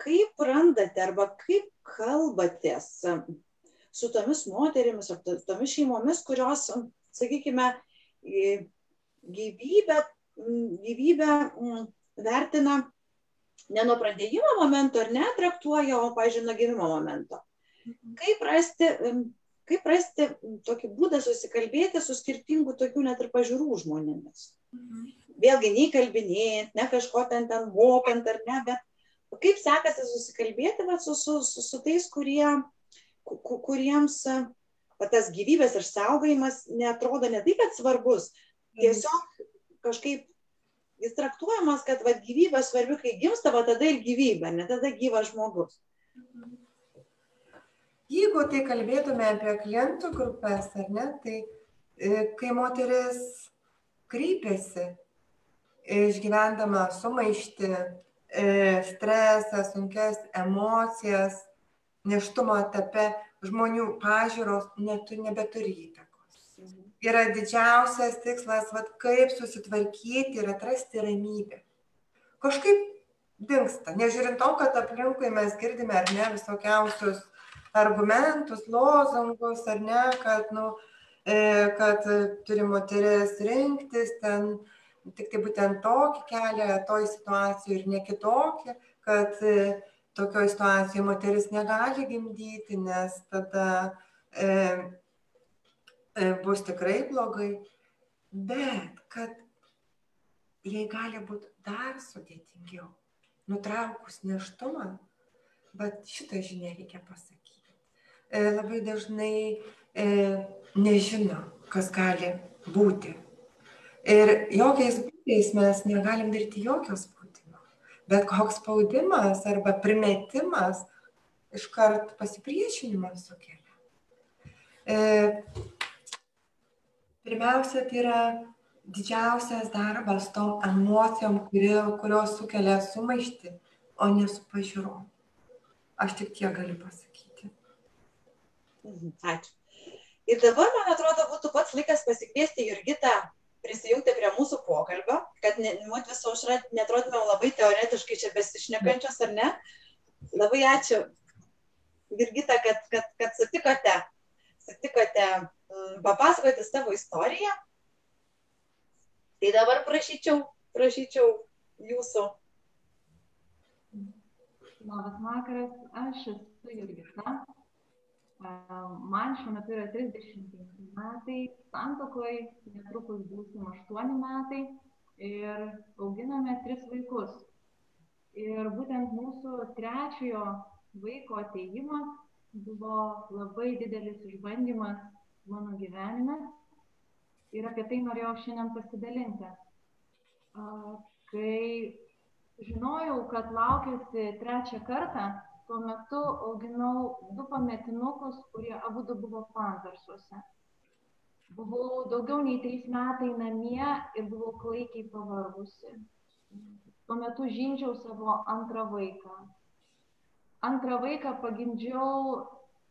Kaip randate arba kaip kalbatės su tomis moterimis ar tomis šeimomis, kurios, sakykime, gyvybę, gyvybę vertina ne nuo pradėjimo momento ar netraktuoja, o, pažiūrėjau, nuo gimimo momento. Mhm. Kaip rasti, kaip rasti tokį būdą susikalbėti su skirtingų tokių net ir pažiūrų žmonėmis. Mhm. Vėlgi, nei kalbinėjant, ne kažko ten ten mokant ar ne, bet kaip sekasi susikalbėti va, su, su, su, su tais, kurie kuriems tas gyvybės išsaugojimas netrodo ne tai, kad svarbus, tiesiog kažkaip jis traktuojamas, kad va, gyvybė svarbi, kai gimsta, va tada ir gyvybė, ne tada gyvas žmogus. Jeigu tai kalbėtume apie klientų grupės, ar ne, tai e, kai moteris kreipiasi, išgyvendama sumaišti, e, stresą, sunkes emocijas, nėštumo etape žmonių pažiūros netu, nebeturi įtakos. Yra didžiausias tikslas, vat, kaip susitvarkyti ir atrasti ramybę. Kažkaip dinksta, nežiūrint to, kad aplinkui mes girdime ar ne visokiausius argumentus, lozungus, ar ne, kad, nu, e, kad turi moteris rinktis ten tik tai būtent tokį kelią, toj situacijoje ir ne kitokį, kad tokioj situacijoj moteris negali gimdyti, nes tada e, e, bus tikrai blogai. Bet kad jai gali būti dar sudėtingiau, nutraukus neštumą, bet šitą žinią reikia pasakyti. E, labai dažnai e, nežino, kas gali būti. Ir jokiais būdais mes negalim daryti jokios bet koks spaudimas arba primetimas iškart pasipriešinimą sukelia. E, pirmiausia, tai yra didžiausias darbas tom emocijom, kurio, kurios sukelia sumaišti, o ne su pažiūrom. Aš tik tiek galiu pasakyti. Mhm, ačiū. Ir dabar, man atrodo, būtų pats laikas pasikviesti Jurgitą prisijungti prie mūsų pokalbio, kad mūsų visą užrą netrodytumėm labai teoretiškai čia besišnekančios ar ne. Labai ačiū, Virgita, kad, kad, kad sutikote, sutikote mm, papasakoti savo istoriją. Tai dabar prašyčiau, prašyčiau jūsų. Labas vakaras, aš esu Jurgita, man šiuo metu yra 35 metai, santokoj netrukus būsim 8 metai ir auginame tris vaikus. Ir būtent mūsų trečiojo vaiko ateimas buvo labai didelis išbandymas mano gyvenime ir apie tai norėjau šiandien pasidalinti. Kai žinojau, kad laukiasi trečią kartą, tuo metu auginau du pametinukus, kurie abu du buvo pampersuose. Buvau daugiau nei trys metai namie ir buvau klaikiai pavargusi. Tuo metu žindžiau savo antrą vaiką. Antrą vaiką pagimdžiau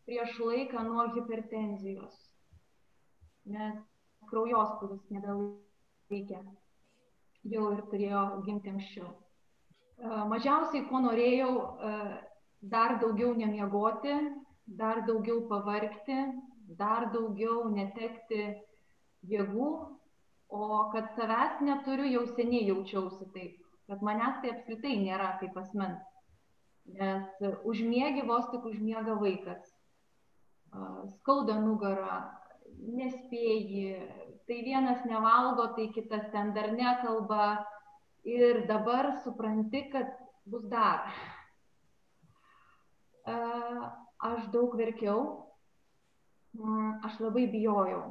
prieš laiką nuo hipertenzijos. nes kraujospūdis nebelaikė. Jau ir turėjo gimti anksčiau. Mažiausiai, ko norėjau, dar daugiau nemiegoti, dar daugiau pavargti, dar daugiau netekti jėgų, o kad savęs neturiu, jau seniai jaučiausi taip, kad manęs tai apskritai nėra kaip asmens. Nes užmiegi vos tik užmiega vaikas. Skauda nugarą, nespėji, tai vienas nevalgo, tai kitas ten dar nekalba ir dabar supranti, kad bus dar. Aš daug verkiau, aš labai bijojau,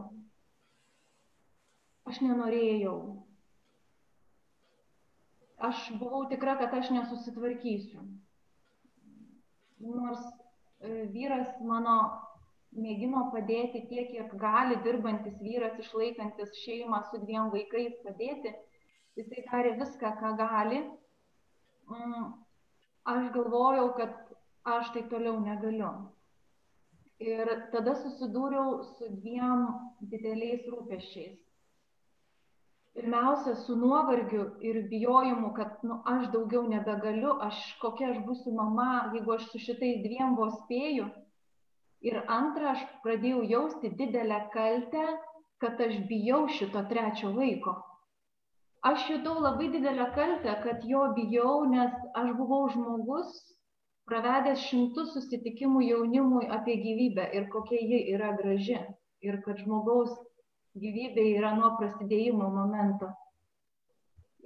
aš nenorėjau. Aš buvau tikra, kad aš nesusitvarkysiu. Nors vyras mano mėgino padėti tiek, kiek gali dirbantis vyras, išlaikantis šeimą su dviem vaikais padėti, jisai darė viską, ką gali. Aš galvojau, kad aš tai toliau negaliu. Ir tada susidūriau su dviem dideliais rūpeščiais. Pirmiausia, su nuovargiu ir bijojimu, kad nu, aš daugiau nebegaliu, aš kokia aš būsiu mama, jeigu aš su šitais dviem vos spėju ir antra aš pradėjau jausti didelę kaltę kad aš bijau šito trečio vaiko aš jutau labai didelę kaltę kad jo bijau nes aš buvau žmogus pravedęs šimtus susitikimų jaunimui apie gyvybę ir kokia ji yra graži ir kad žmogaus gyvybė yra nuo prasidėjimo momento.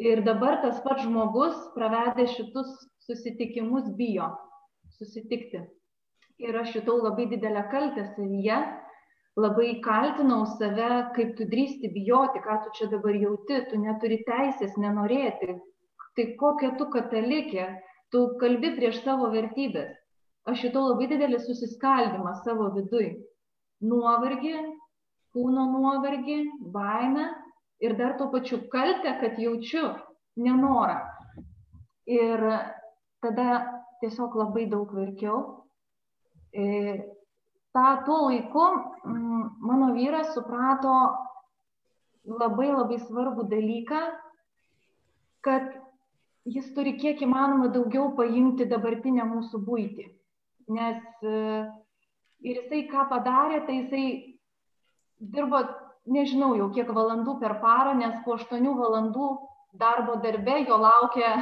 Ir dabar tas pats žmogus, pravedęs šitus susitikimus, bijo susitikti ir aš jutau labai didelę kaltę savyje, labai kaltinau save, kaip tu drįsti bijoti, ką tu čia dabar jauti, tu neturi teisės nenorėti, tai kokia tu katalikė, tu kalbi prieš savo vertybės. Aš jutau labai didelį susiskaldimą savo vidui. Nuovargį, kūno nuovargį, baimę ir dar tuo pačiu kaltę, kad jaučiu nenorą. Ir tada tiesiog labai daug verkiau, E, ta, tuo laiku mm, mano vyras suprato labai labai svarbų dalyką, kad jis turi kiek įmanoma daugiau paimti dabartinę mūsų būtį. Nes e, ir jisai ką padarė, tai jisai dirbo, nežinau jau kiek valandų per parą, nes po 8 valandų darbo darbe jo laukia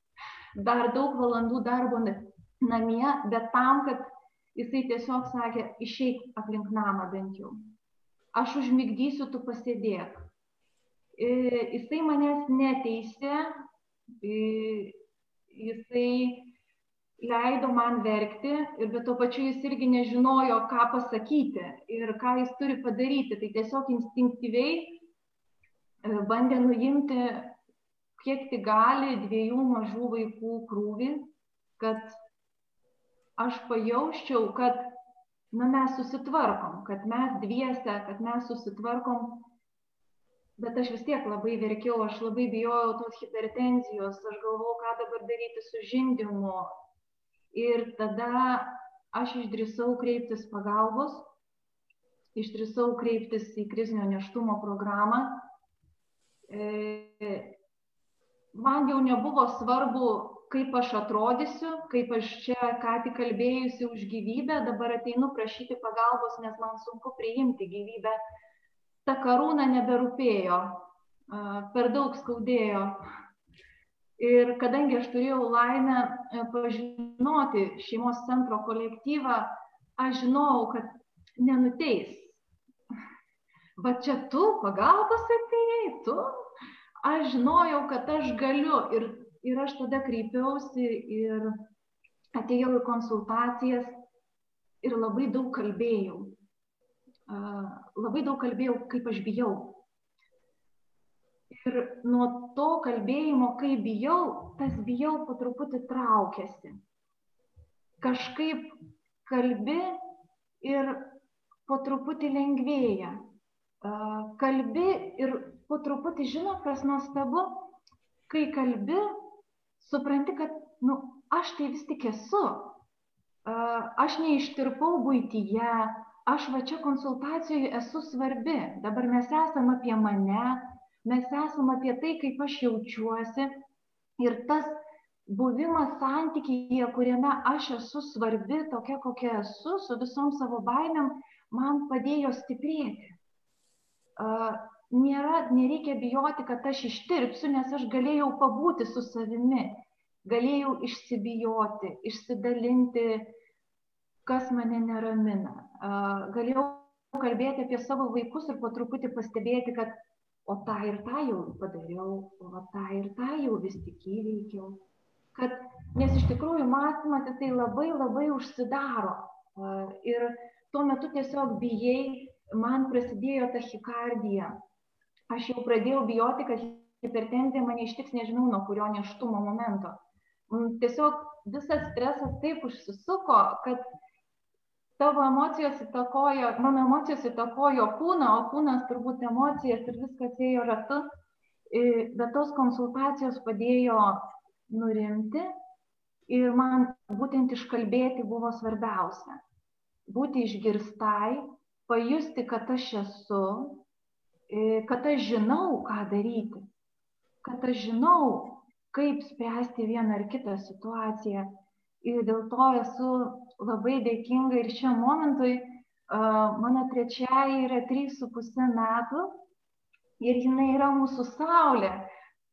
<laughs> dar daug valandų darbo namie, bet tam, kad jisai tiesiog sakė, išeik aplink namą bent jau. Aš užmigdysiu, tu pasėdėk. E, jisai manęs neteisė, jisai leido man verkti ir bet tuo pačiu jis irgi nežinojo, ką pasakyti ir ką jis turi padaryti. Tai tiesiog instinktyviai e, bandė nuimti, kiek tik gali, dviejų mažų vaikų krūvį, kad aš pajausčiau, kad na, mes susitvarkom, kad mes dviese, kad mes susitvarkom, bet aš vis tiek labai verkiau, aš labai bijojau tos hipertenzijos, aš galvojau, ką dabar daryti su žindimu. Ir tada aš išdrįsau kreiptis pagalbos, išdrįsau kreiptis į krizinio neštumo programą. E, man jau nebuvo svarbu kaip aš atrodysiu, kaip aš čia ką tik kalbėjusi už gyvybę, dabar ateinu prašyti pagalbos, nes man sunku priimti gyvybę. Ta karūna neberūpėjo, per daug skaudėjo. Ir kadangi aš turėjau laimę e, pažinoti šeimos centro kolektyvą, aš žinojau, kad nenuteis. Va čia tu pagalbos atėjai, tu. Aš žinojau, kad aš galiu ir ir aš tada kreipiausi ir atėjau į konsultacijas ir labai daug kalbėjau. Labai daug kalbėjau, kaip aš bijau. Ir nuo to kalbėjimo, kaip bijau, tas bijau po truputį traukiasi. Kažkaip kalbi ir po truputį lengvėja. Kalbi ir po truputį žinot, kas nuostabu, kai kalbi, supranti, kad, nu, aš tai vis tik esu. Aš neištirpau būtyje, aš va čia konsultacijoje esu svarbi. Dabar mes esam apie mane, mes esam apie tai, kaip aš jaučiuosi. Ir tas buvimas santykyje, kuriame aš esu svarbi, tokia kokia esu, su visom savo baimėm, man padėjo stiprėti. Nėra, nereikia bijoti, kad aš ištirpsiu, nes aš galėjau pabūti su savimi, galėjau išsibijoti, išsidalinti kas mane neramina. Galėjau kalbėti apie savo vaikus ir po truputį pastebėti, kad o tą ir tą jau padariau, o tą ir tą jau vis tik įveikiau. Kad, nes iš tikrųjų mąstymas jisai labai labai užsidaro. Ir tuo metu tiesiog bijai, man prasidėjo tachikardija. Aš jau pradėjau bijoti, kad hipertenzija mane ištiks nežinau nuo kurio neštumo momento. Tiesiog visas stresas taip užsisuko, kad tavo emocijos įtakojo, mano emocijos įtakojo kūną, o kūnas turbūt emocijas ir viskas ėjo ratu, bet tos konsultacijos padėjo nurimti ir man būtent iškalbėti buvo svarbiausia. Būti išgirstai, pajusti, kad aš esu, kad aš žinau, ką daryti, kad aš žinau, kaip spręsti vieną ar kitą situaciją ir dėl to esu labai dėkinga ir šiam momentui. Mano trečiai yra 3,5 metų ir jinai yra mūsų saulė.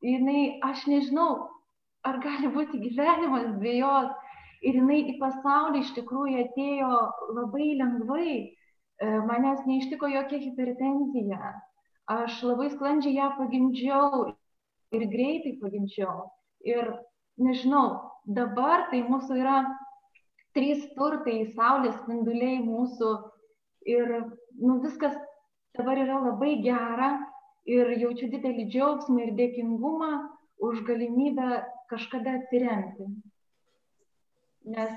Jinai, aš nežinau, ar gali būti gyvenimas be jos. Ir jinai į pasaulį iš tikrųjų atėjo labai lengvai. Manęs neištiko jokia hipertenzija. Aš labai sklandžiai ją pagimdžiau ir greitai pagimdžiau. Ir nežinau, dabar tai mūsų yra trys turtai, saulės spinduliai mūsų ir nu, viskas dabar yra labai gera ir jaučiu didelį džiaugsmą ir dėkingumą už galimybę kažkada atsiremti. Nes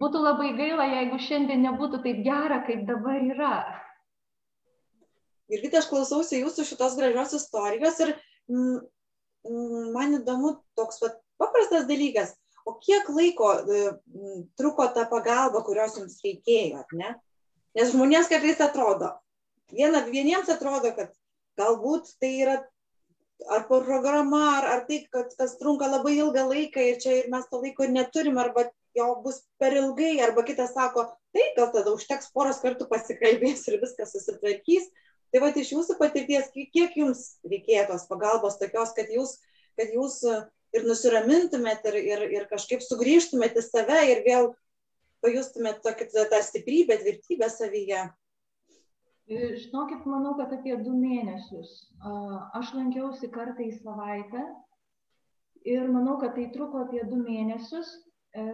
būtų labai gaila, jeigu šiandien nebūtų taip gera, kaip dabar yra. Ir kitą aš klausausi jūsų šitos gražios istorijos ir mm, man įdomu toks vat, paprastas dalykas o kiek laiko e, truko ta pagalba, kurios jums reikėjo, ar ne? Nes žmonėms kartais atrodo, viena, vieniems atrodo, kad galbūt tai yra ar programa, ar, ar tai, kad kas trunka labai ilgą laiką ir čia ir mes to laiko neturim, arba jo bus per ilgai, arba kitas sako, tai gal tada užteks poros kartų pasikalbės ir viskas susitvarkys. Tai va iš jūsų patirties, kiek jums reikėjo tos pagalbos tokios, kad jūs, kad jūs ir nusiramintumėt ir, ir, ir kažkaip sugrįžtumėt į save ir vėl pajustumėt tokį, tą stiprybę, tvirtybę savyje? Žinokit, manau, kad apie du mėnesius. Aš lankiausi kartą į savaitę ir manau, kad tai truko apie du mėnesius, e,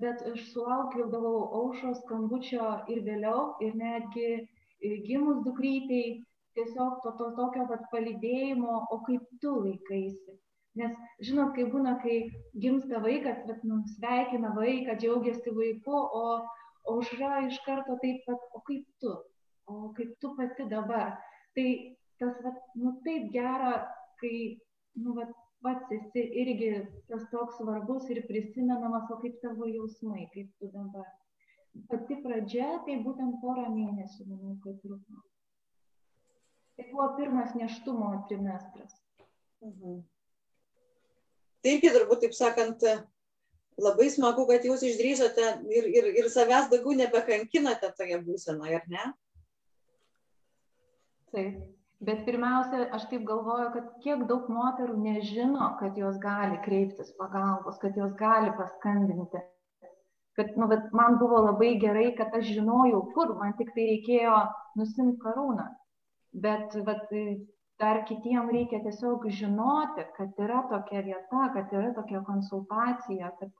bet aš sulaukiau aušos skambučio ir vėliau, ir netgi gimus dukrytei, tiesiog to, to tokio pat palydėjimo, o kaip tu laikaisi nes žinot kaip būna kai gimsta vaikas vat nu sveikina vaiką džiaugiasi vaiku o aušra iš karto taip vat o kaip tu? O kaip tu pati dabar? Tai tas vat nu taip gera kai nu vat pats esi irgi tas toks svarbus ir prisimenamas o kaip tavo jausmai kaip tu dabar? Pati pradžia tai būtent porą mėnesių manau kad truko tai buvo pirmas nėštumo trimestras. Mhm tai irgi turbūt, taip sakant, labai smagu, kad jūs išdrysote ir, ir, ir savęs daugiau nebekankinate toje būsenoje, ar ne? Taip. Bet pirmiausia, aš taip galvoju, kad kiek daug moterų nežino, kad jos gali kreiptis pagalbos, kad jos gali paskambinti. Kad nu, man buvo labai gerai, kad aš žinojau, kur, man tik tai reikėjo nusimti karūną. Bet vat, dar kitiem reikia tiesiog žinoti, kad yra tokia vieta, kad yra tokia konsultacija, kad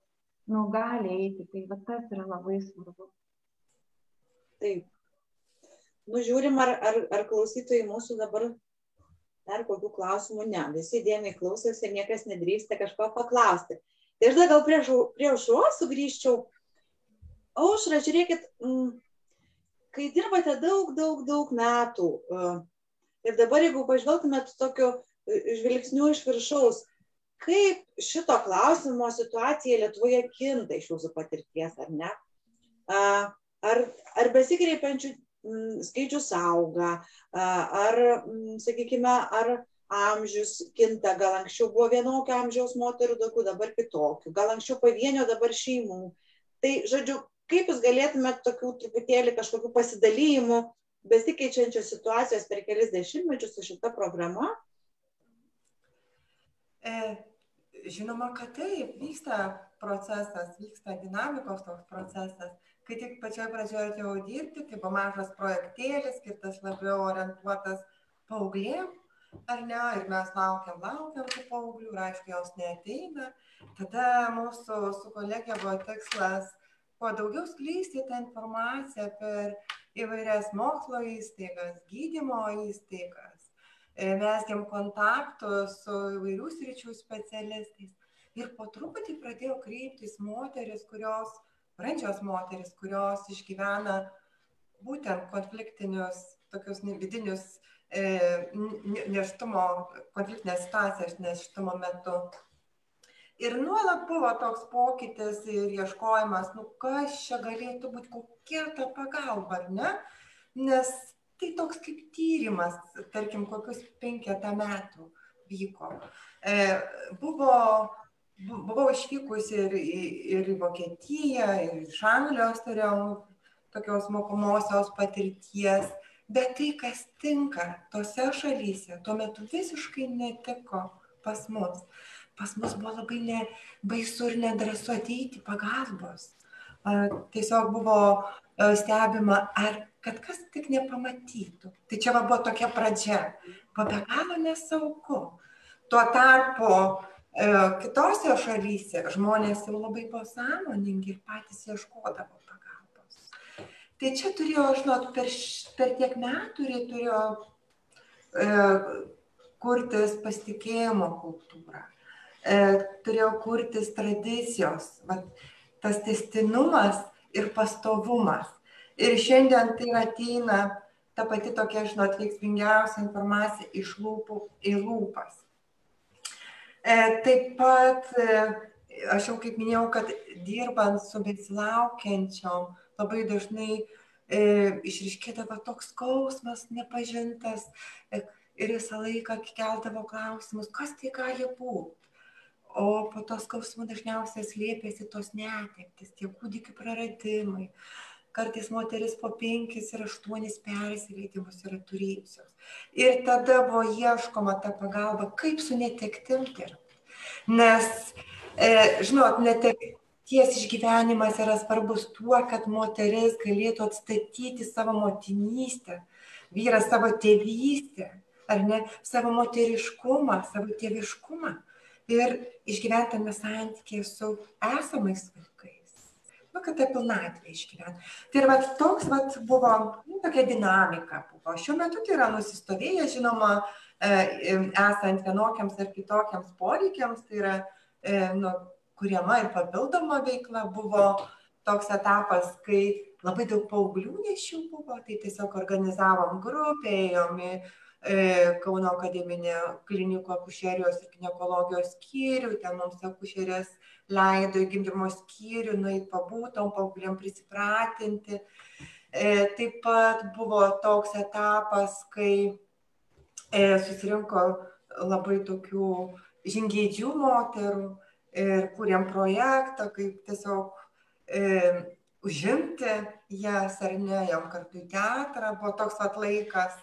nu, gali eiti. Tai va, tas yra labai svarbu. Taip. Nužiūrim, ar, ar, ar klausytojai mūsų dabar dar kokių klausimų ne. Visi dėmiai klausosi ir niekas nedrįsta kažko paklausti. Tai aš dar gal prie, prie aušros sugrįžčiau. Aušra, žiūrėkit, kai dirbate daug, daug, daug metų, Ir dabar, jeigu pažvelgtumėt tokiu e, žvilgsniu iš viršaus, kaip šito klausimo situacija Lietuvoje kinta iš jūsų patirties, ar ne? Ar, ar besikreipiančių skaičius auga, ar, sakykime, ar amžius kinta, gal anksčiau buvo vienokio amžiaus moterų daugiau, dabar kitokių, gal anksčiau pavienio, dabar šeimų. Tai, žodžiu, kaip jūs galėtumėte tokių truputėlį kažkokių pasidalymų besikeičiančios situacijos per kelis dešimtmečius su šita programa? E, žinoma, kad taip, vyksta procesas, vyksta dinamikos toks procesas kai tik pačioj pradžioj atėjau dirbti, tai buvo mažas projektėlis, skirtas labiau orientuotas paauglėm, ar ne, ir mes laukiam, laukiam tų paauglių, ir aišku, jos neateina. Tada mūsų su kolegė buvo tikslas kuo daugiau skleisti tą informaciją per įvairias mokslo įstaigas, gydymo įstaigas, e, mesgiam kontaktus su įvairių sričių specialistais. Ir po truputį pradėjo kreiptis moteris, kurios brandžios moterys, kurios išgyvena būtent konfliktinius, tokius vidinius e, neštumo, konfliktinės situacijas neštumo metu. Ir nuolat buvo toks pokytis ir ieškojimas, nu kas čia galėtų būti, kokia ta pagalba, ar ne? Nes tai toks kaip tyrimas, tarkim, kokius penketą metų vyko. E, buvo buvau išvykusi ir ir į Vokietiją, ir iš Anglijos turėjau tokios mokomosios patirties, bet tai, kas tinka tose šalyse, tuo metu visiškai netiko pas mus. Pas mus buvo labai ne, baisu ir nedrasu ateiti pagalbos. Tiesiog buvo stebima, ar kad kas tik nepamatytų. Tai čia buvo tokia pradžia. Buvo be galo nesaugu. Tuo tarpu E, kitose šalyse žmonės jau labai buvo sąmoningi ir patys ieškodavo pagalbos. Tai čia turėjo, žinot, per, per tiek metų turėjo e, kurtis pasitikėjimo kultūrą, e, turėjo kurtis tradicijos, va, tas testinumas ir pastovumas. Ir šiandien tai ateina ta pati tokia, žinot, veiksmingiausia informacija iš lūpų į lūpas. E, taip pat, e, aš jau kaip minėjau, kad dirbant su besilaukiančiom, labai dažnai e, išriškėdavo toks skausmas nepažintas e, ir visą laiką keldavo klausimus, kas tai gali būti. O po to skausmų dažniausiai slėpėsi tos netektis, tie kūdikių praradimai. Kartais moteris po penkis ir aštuonis persileidimus yra turėjusios ir tada buvo ieškoma ta pagalba, kaip su netektim dirbti. Nes, e, žinot, netekties išgyvenimas yra svarbus tuo, kad moteris galėtų atstatyti savo motinystę, vyras savo tėvystę, ar ne, savo moteriškumą, savo tėviškumą ir išgyventame santykį su esamais vaikais nu, kad tą pilnatvę išgyvent. Tai ir vat, toks vat, buvo nu, tokia dinamika. Buvo. Šiuo metu tai yra nusistovėję, žinoma, e, esant vienokiams ar kitokiams poreikiams, tai yra e, nu, kuriama ir papildoma veikla. Buvo toks etapas, kai labai daug paauglių nešių buvo, tai tiesiog organizavom grupę, ėjom į E, Kauno akademinė klinikų akušerijos ir gynekologijos skyrių, ten mums akušerės leido į gimdymo skyrių, nueiti pabūtom, paaugliam prisipratinti. E, taip pat buvo toks etapas, kai e, susirinko labai tokių žingeidžių moterų ir kūrėm projektą, kaip tiesiog e, užimti jas ar ne, jam kartu į teatrą, buvo toks pat laikas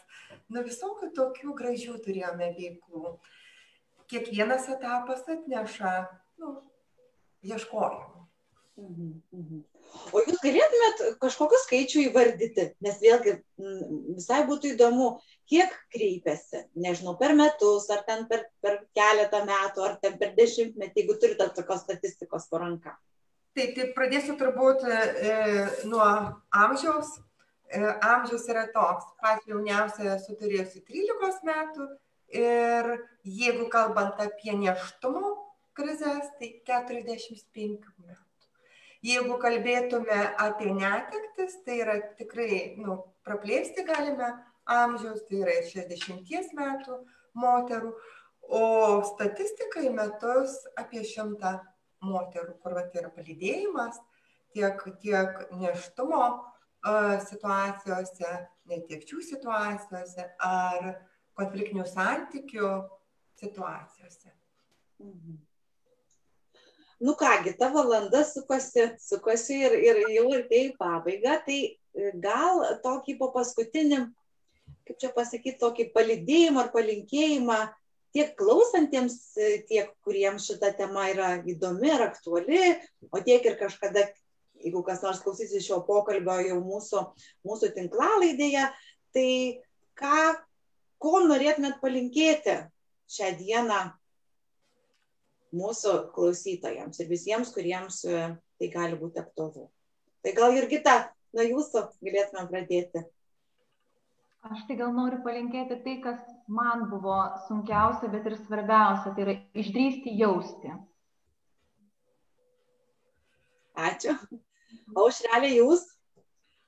nu visokių tokių gražių turėjome veiklų. Kiekvienas etapas atneša nu, ieškojimų. Mhm, mhm. O jūs galėtumėt kažkokiu skaičiu įvardyti, nes vėlgi visai būtų įdomu, kiek kreipiasi, nežinau, per metus, ar ten per, per keletą metų, ar ten per dešimtmetį, jeigu turite tokios statistikos po ranka. Tai, tai pradėsiu turbūt e, nuo amžiaus. E, amžius yra toks, pats jauniausia esu turėjusi 13 metų ir jeigu kalbant apie neštumo krizės, tai 45 metų. Jeigu kalbėtume apie netektis, tai yra tikrai, nu, praplėsti galime amžiaus, tai yra 60 metų moterų, o statistika į metus apie 100 moterų, kur va, tai yra palydėjimas, tiek, tiek neštumo situacijose, netekčių situacijose ar konfliktinių santykių situacijose. Mhm. Nu kągi, ta valanda sukosi, sukosi ir, ir jau artėja į pabaigą, tai e, gal tokį po paskutinį, kaip čia pasakyti, tokį palidėjimą ar palinkėjimą tiek klausantiems, e, tiek kuriems šita tema yra įdomi ir aktuali, o tiek ir kažkada jeigu kas nors klausysis šio pokalbio jau mūsų, mūsų tinklalaidėje, tai ką, ko norėtumėt palinkėti šią dieną mūsų klausytojams ir visiems, kuriems e, tai gali būti aktualu. Tai gal ir kita, nuo jūsų galėtume pradėti. Aš tai gal noriu palinkėti tai, kas man buvo sunkiausia, bet ir svarbiausia, tai yra išdrysti jausti. Ačiū. Aušrelė, jūs?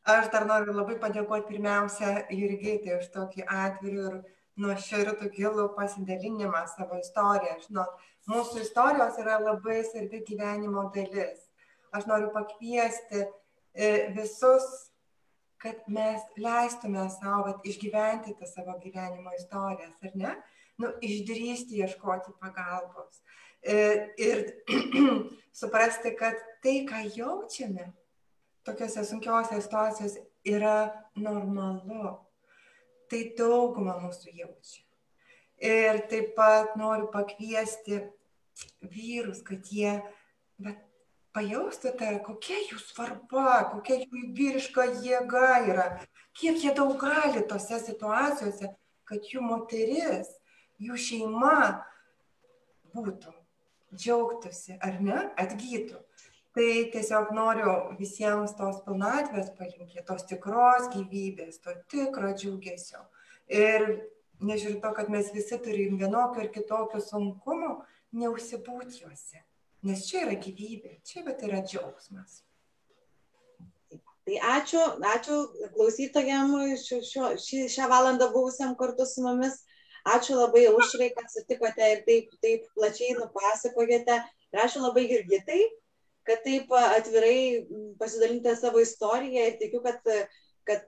Aš dar noriu labai padėkoti pirmiausia Jurgitė už tokį atvirų ir nuoširdų gilų pasidalinimą savo istoriją. Žinot, mūsų istorijos yra labai svarbi gyvenimo dalis. Aš noriu pakviesti e, visus, kad mes leistume savo išgyventi tą savo gyvenimo istorijas, ar ne? Nu, išdrysti ieškoti pagalbos. E, ir <clears throat> suprasti, kad tai, ką jaučiame, tokiuose sunkiuose situacijose yra normalu. Tai dauguma mūsų jaučia. Ir taip pat noriu pakviesti vyrus, kad jie bet, pajaustų tą, kokia jų svarba, kokia jų vyriška jėga yra, kiek jie daug gali tose situacijose, kad jų moteris, jų šeima būtų, džiaugtųsi, ar ne, atgytų tai tiesiog noriu visiems tos pilnatvės palinkėti, tos tikros gyvybės, to tikro džiugesio. Ir nežiūrint to, kad mes visi turim vienokių ir kitokių sunkumų, neužsibūti juose. Nes čia yra gyvybė, čia bet yra džiaugsmas. Tai ačiū, ačiū klausytojam šio, šio, šį, šią valandą buvusiam kartu su mumis. Ačiū labai užrai, kad sutikote ir taip, taip plačiai nupasakojate. Ir ačiū labai Girgitai, kad taip atvirai pasidalinti savo istoriją ir tikiu, kad, kad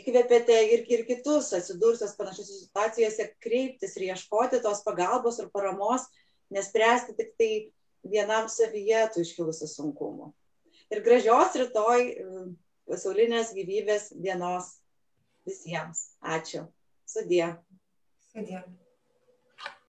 įkvėpėte ir, ir kitus atsidūrusios panašiose situacijose kreiptis ir ieškoti tos pagalbos ir paramos, nespręsti tik tai vienam savyje tų iškilusių sunkumų. Ir gražios rytoj pasaulinės gyvybės dienos visiems. Ačiū. Sudie. Sudie.